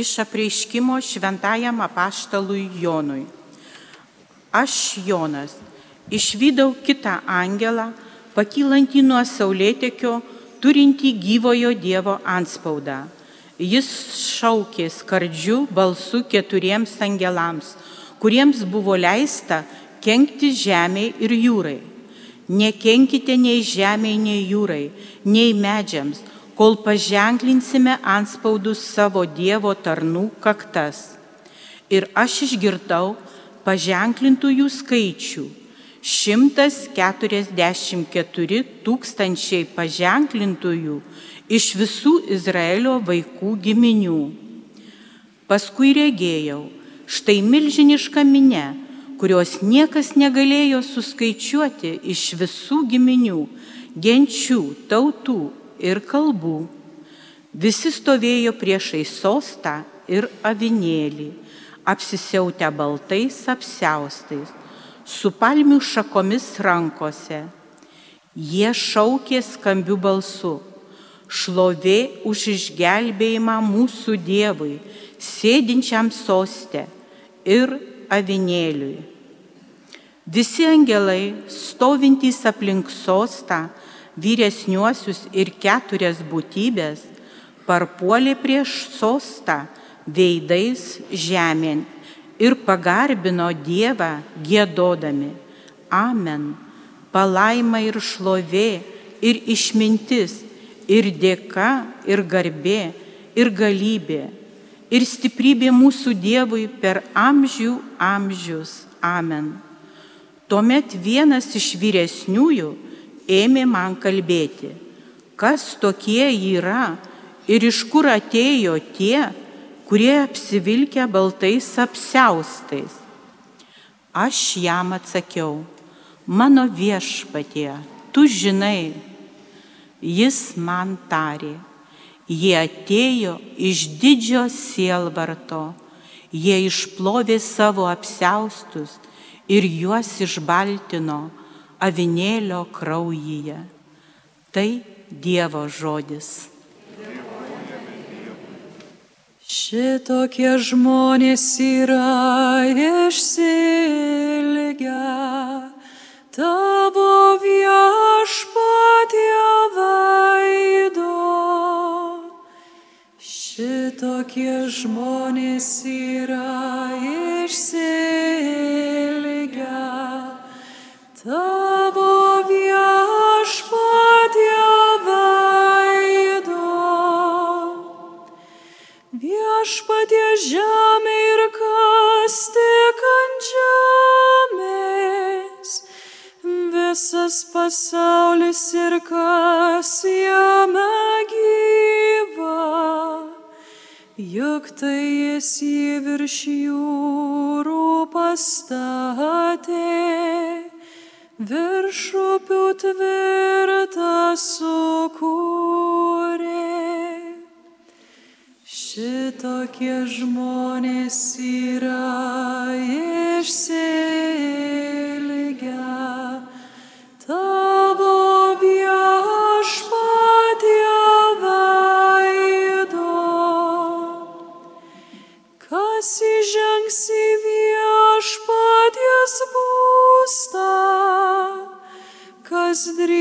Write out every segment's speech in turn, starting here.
iš apreiškimo šventajam apaštalui Jonui. Aš Jonas išvydau kitą angelą, pakylantį nuo saulėtekio, turintį gyvojo Dievo anspaudą. Jis šaukė skardžiu balsu keturiems angelams, kuriems buvo leista kenkti žemiai ir jūrai. Nekenkite nei žemiai, nei jūrai, nei medžiams, kol paženklinsime anspaudus savo Dievo tarnų kaktas. Ir aš išgirdau paženklintųjų skaičių. 144 tūkstančiai paženklintųjų iš visų Izraelio vaikų giminių. Paskui regėjau, štai milžiniška minė, kurios niekas negalėjo suskaičiuoti iš visų giminių, genčių, tautų ir kalbų. Visi stovėjo priešai sostą ir avinėlį, apsisiautę baltais apsiaustais, su palmių šakomis rankose. Jie šaukė skambių balsų. Šlovė už išgelbėjimą mūsų Dievui, sėdinčiam sostę ir avinėliui. Visi angelai, stovintys aplink sostą, vyresniuosius ir keturias būtybės, parpuolė prieš sostą veidais žemėn ir pagarbino Dievą gėdodami. Amen. Palaima ir šlovė, ir išmintis, ir dėka, ir garbė, ir galybė, ir stiprybė mūsų Dievui per amžių amžius. Amen. Tuomet vienas iš vyresniųjų ėmė man kalbėti, kas tokie yra ir iš kur atėjo tie, kurie apsivilkę baltais apsiaustais. Aš jam atsakiau, mano viešpatie, tu žinai, jis man tarė, jie atėjo iš didžio sielvarto, jie išplovė savo apsiaustus ir juos išbaltino avinėlio kraujyje. Tai Dievo žodis. Šitokie žmonės yra išsilgę tavo viešpatie veido. Šitokie žmonės yra išsilgę tavo pasaulis ir kas jame gyva, juk tai jis į virš jūrų pastatė, virš upių tvirtą sukūrė. Šitokie žmonės yra išsilgę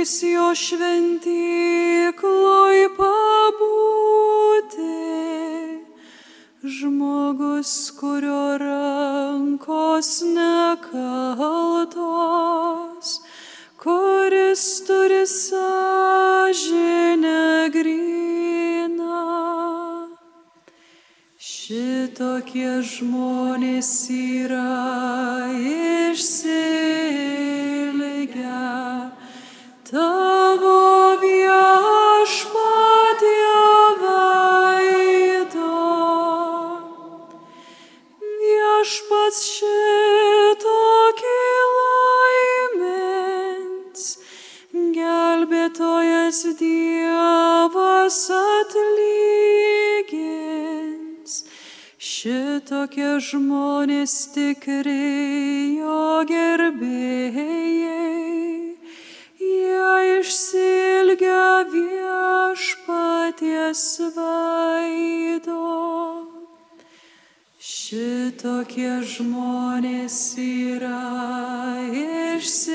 drys jo šventykloj pabūti žmogus, kurio rankos nekaltos, kuris turi sąžinę gryną. Šitokie žmonės yra išsilgę Šitokie žmonės tikri jo gerbėjai, jie išsilgia viešpaties veido. Šitokie žmonės yra išsilgę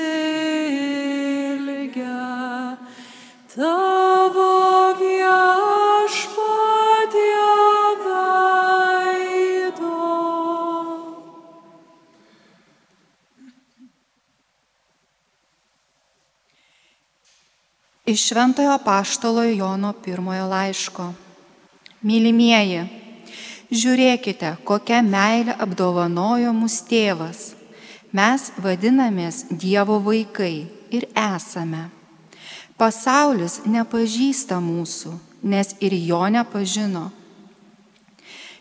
tavo Iš Šventojo Paštalo Jono pirmojo laiško. Mylimieji, žiūrėkite, kokią meilę apdovanojo mus tėvas. Mes vadinamės Dievo vaikai ir esame. Pasaulis nepažįsta mūsų, nes ir jo nepažino.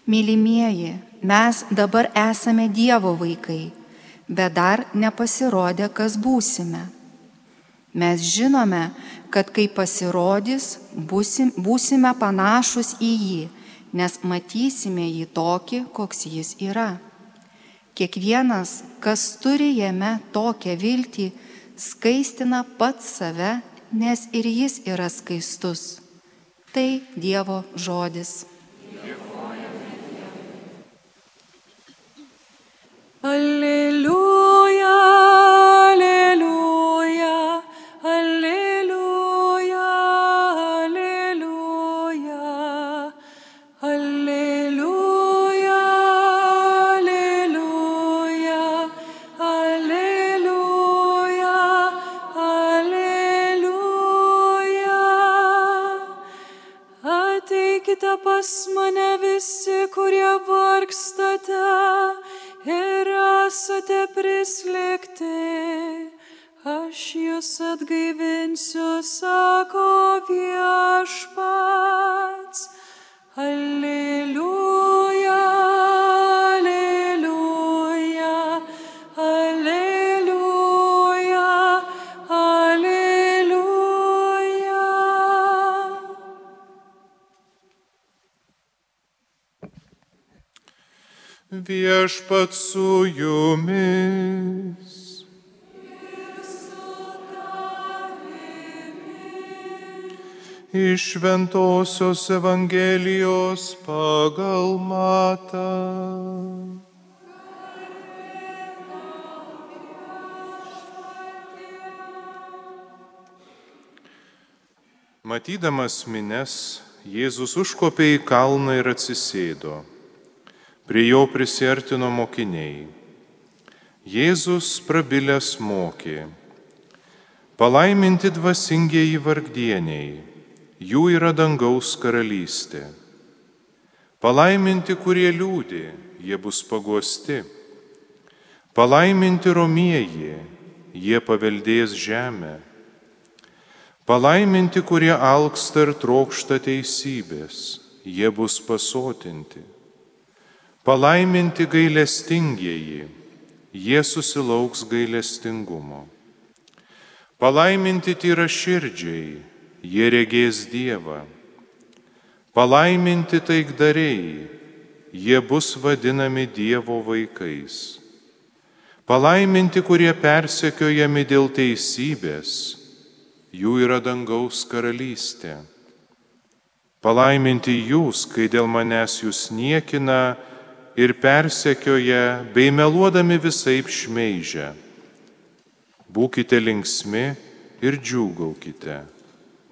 Mylimieji, mes dabar esame Dievo vaikai, bet dar nepasirodė, kas būsime. Mes žinome, kad kai pasirodys, būsim, būsime panašus į jį, nes matysime jį tokį, koks jis yra. Kiekvienas, kas turi jame tokią viltį, skaistina pats save, nes ir jis yra skaistus. Tai Dievo žodis. Alleluja, prislėgti. Aš jūs atgaivinsiu, sako viešpats. Alleluja, alleluja, alleluja, alleluja. Viešpat su jumis. Iš Šventojios Evangelijos pagal matą. Matydamas mines, Jėzus užkopė į kalną ir atsisėdo. Prie jo prisartino mokiniai. Jėzus prabilęs mokė. Palaiminti dvasingieji vargdieniai, jų yra dangaus karalystė. Palaiminti, kurie liūdė, jie bus paguosti. Palaiminti romieji, jie paveldės žemę. Palaiminti, kurie alksta ir trokšta teisybės, jie bus pasotinti. Palaiminti gailestingieji, jie susilauks gailestingumo. Palaiminti tyra širdžiai, jie regės Dievą. Palaiminti taikdariai, jie bus vadinami Dievo vaikais. Palaiminti, kurie persekiojami dėl teisybės, jų yra dangaus karalystė. Palaiminti jūs, kai dėl manęs jūs niekina ir persekioja, bei meluodami visai šmeižia. Būkite linksmi ir džiūgaukite,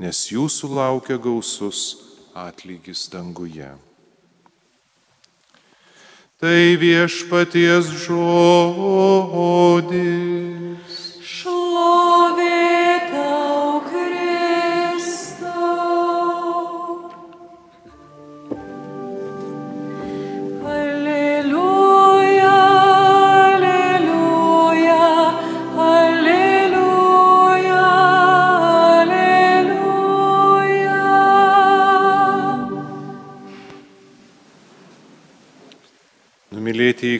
nes jūsų laukia gausus atlygis danguje. Tai viešpaties žodis. Šlovė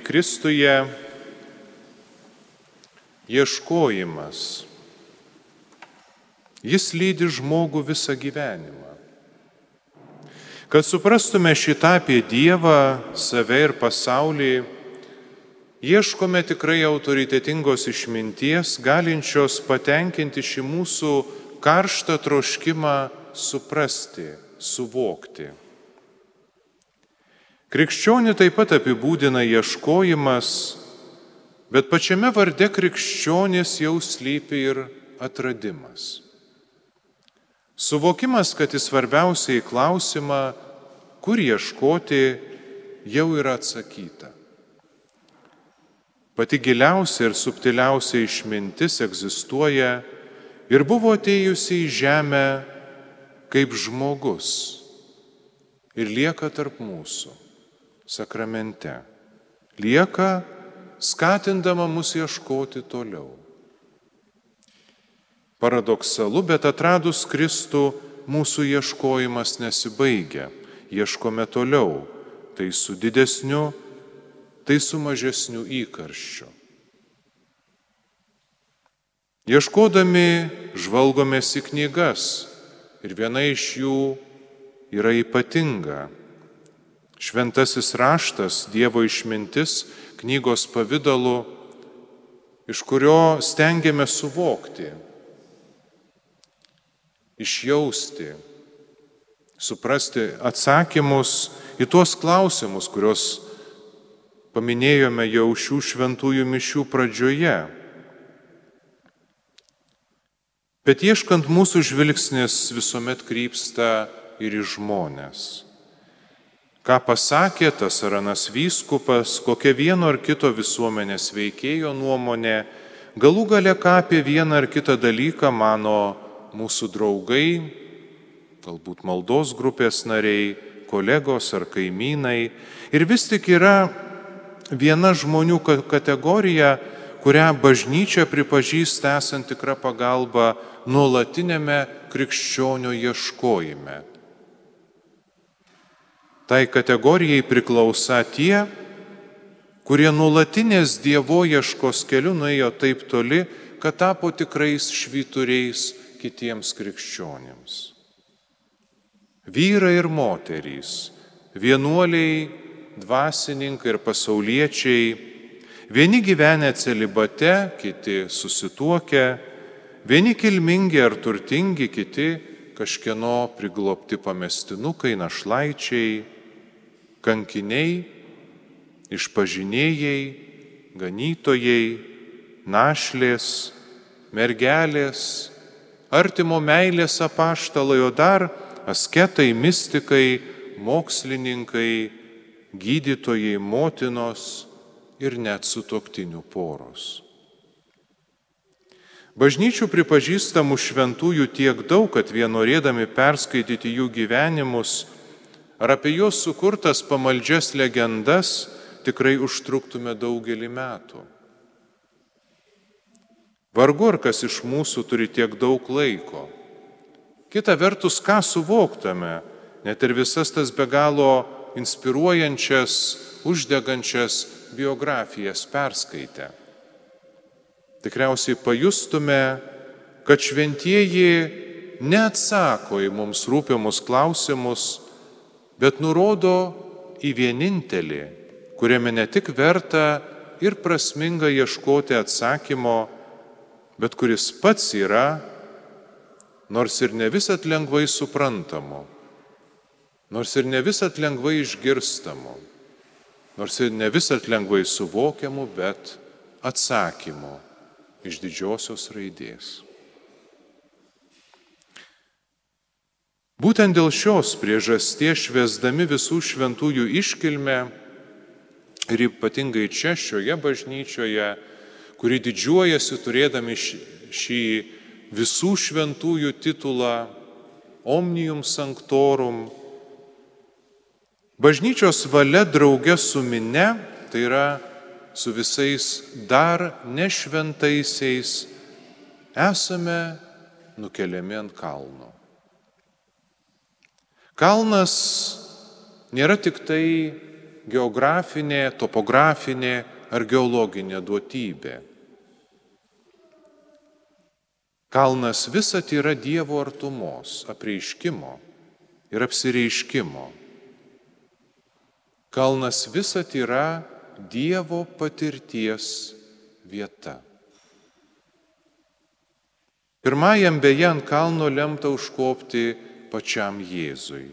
Kristuje ieškojimas. Jis lydi žmogų visą gyvenimą. Kad suprastume šitą apie Dievą, save ir pasaulį, ieškome tikrai autoritetingos išminties, galinčios patenkinti šį mūsų karštą troškimą suprasti, suvokti. Krikščionį taip pat apibūdina ieškojimas, bet pačiame varde krikščionis jau slypi ir atradimas. Suvokimas, kad į svarbiausiai klausimą, kur ieškoti, jau yra atsakyta. Pati giliausia ir subtiliausia išmintis egzistuoja ir buvo atėjusi į žemę kaip žmogus ir lieka tarp mūsų sakramente. Lieka skatindama mus ieškoti toliau. Paradoksalu, bet atradus Kristų mūsų ieškojimas nesibaigia. Ieškome toliau, tai su didesniu, tai su mažesniu įkarščiu. Ieškodami žvalgomės į knygas ir viena iš jų yra ypatinga. Šventasis raštas, Dievo išmintis, knygos pavydalu, iš kurio stengiame suvokti, išjausti, suprasti atsakymus į tuos klausimus, kuriuos paminėjome jau šių šventųjų mišių pradžioje. Bet ieškant mūsų žvilgsnis visuomet krypsta ir į žmonės. Ką pasakė tas ar anas vyskupas, kokia vieno ar kito visuomenės veikėjo nuomonė, galų gale ką apie vieną ar kitą dalyką mano mūsų draugai, galbūt maldos grupės nariai, kolegos ar kaimynai. Ir vis tik yra viena žmonių kategorija, kurią bažnyčia pripažįsta esant tikrą pagalbą nuolatinėme krikščionio ieškojime. Tai kategorijai priklausa tie, kurie nuolatinės Dievo ieškos keliu nuėjo taip toli, kad tapo tikrais švyturiais kitiems krikščionėms. Vyrai ir moterys, vienuoliai, dvasininkai ir pasauliečiai, vieni gyvenę celibate, kiti susituokę, vieni kilmingi ar turtingi, kiti kažkieno priglopti pamestinukai, našlaičiai, kankiniai, išpažinėjai, ganytojai, našlės, mergelės, artimo meilės apaštalai, o dar asketai, mystikai, mokslininkai, gydytojai, motinos ir net sutoktinių poros. Bažnyčių pripažįstamų šventųjų tiek daug, kad vien norėdami perskaityti jų gyvenimus ar apie juos sukurtas pamaldžias legendas tikrai užtruktume daugelį metų. Vargu ar kas iš mūsų turi tiek daug laiko. Kita vertus, ką suvoktame, net ir visas tas be galo inspiruojančias, uždegančias biografijas perskaitę. Tikriausiai pajustume, kad šventieji neatsako į mums rūpiamus klausimus, bet nurodo į vienintelį, kuriame ne tik verta ir prasminga ieškoti atsakymo, bet kuris pats yra, nors ir ne visat lengvai suprantamu, nors ir ne visat lengvai išgirstamu, nors ir ne visat lengvai suvokiamu, bet atsakymu iš didžiosios raidės. Būtent dėl šios priežasties švesdami visų šventųjų iškilmę ir ypatingai čia šioje bažnyčioje kuri didžiuojasi turėdami šį visų šventųjų titulą Omnium Sanctorum. Bažnyčios valia drauge su mine, tai yra su visais dar nešventaisiais, esame nukeliami ant kalno. Kalnas nėra tik tai geografinė, topografinė ar geologinė duotybė. Kalnas visat yra Dievo artumos, apreiškimo ir apsireiškimo. Kalnas visat yra Dievo patirties vieta. Pirmajam beje ant kalno lemta užkopti pačiam Jėzui,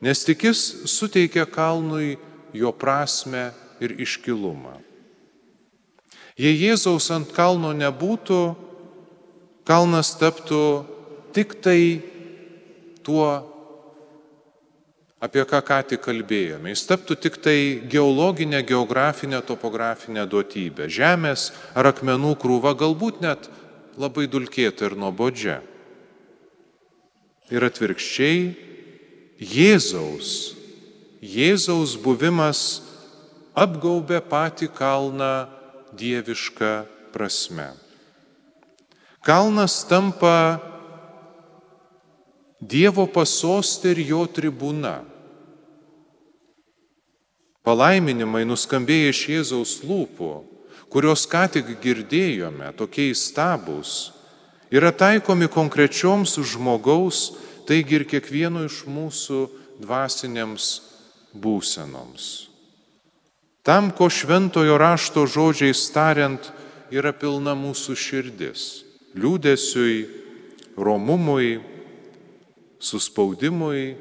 nes tik jis suteikia kalnui jo prasme ir iškilumą. Jei Jėzaus ant kalno nebūtų, kalnas taptų tik tai tuo, apie ką ką tik kalbėjome. Jis taptų tik tai geologinė, geografinė, topografinė duotybė. Žemės ar akmenų krūva galbūt net labai dulkėta ir nuobodžia. Ir atvirkščiai, Jėzaus, Jėzaus buvimas apgaubė patį kalną dieviška prasme. Kalnas tampa Dievo pasostė ir jo tribūna. Palaiminimai nuskambėjo iš Jėzaus lūpų, kurios ką tik girdėjome, tokie įstabus, yra taikomi konkrečioms žmogaus, taigi ir kiekvieno iš mūsų dvasinėms būsenoms. Tam, ko šventojo rašto žodžiais tariant, yra pilna mūsų širdis - liūdėsiui, romumui, suspaudimui,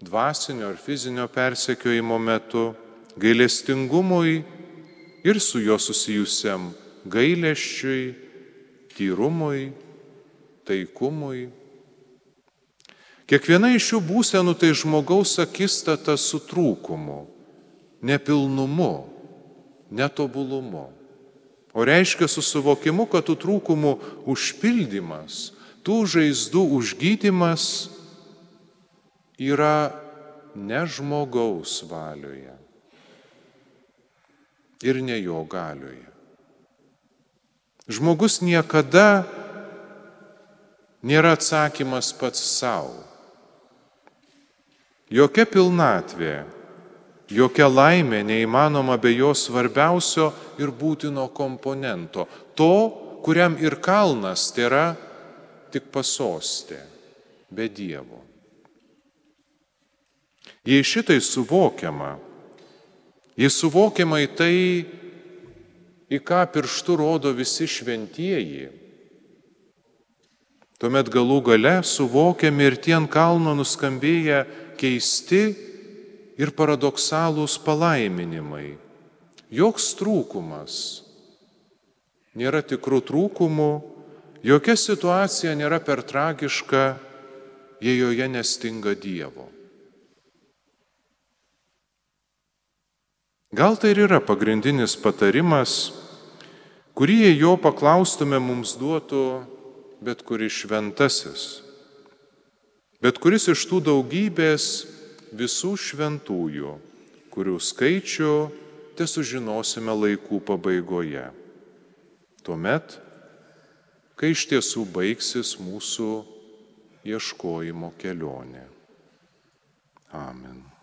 dvasinio ar fizinio persekiojimo metu, gailestingumui ir su juo susijusiam gailėščiui, tyrumui, taikumui. Kiekviena iš šių būsenų tai žmogaus akistata su trūkumu nepilnumu, netobulumu. O reiškia su suvokimu, kad tų trūkumų užpildymas, tų žaizdų užgydymas yra ne žmogaus valioje ir ne jo galioje. Žmogus niekada nėra atsakymas pats savo. Jokia pilnatvė Jokia laimė neįmanoma be jo svarbiausio ir būtino komponento. To, kuriam ir kalnas tai yra tik pasostė, be Dievo. Jei šitai suvokiama, jei suvokiama į tai, į ką pirštų rodo visi šventieji, tuomet galų gale suvokiami ir tie ant kalno nuskambėję keisti ir paradoksalūs palaiminimai. Joks trūkumas nėra tikrų trūkumų, jokia situacija nėra per tragiška, jei joje nestinga Dievo. Gal tai ir yra pagrindinis patarimas, kurį jei jo paklaustume mums duotų bet kuris šventasis, bet kuris iš tų daugybės visų šventųjų, kurių skaičių te sužinosime laikų pabaigoje. Tuomet, kai iš tiesų baigsis mūsų ieškojimo kelionė. Amen.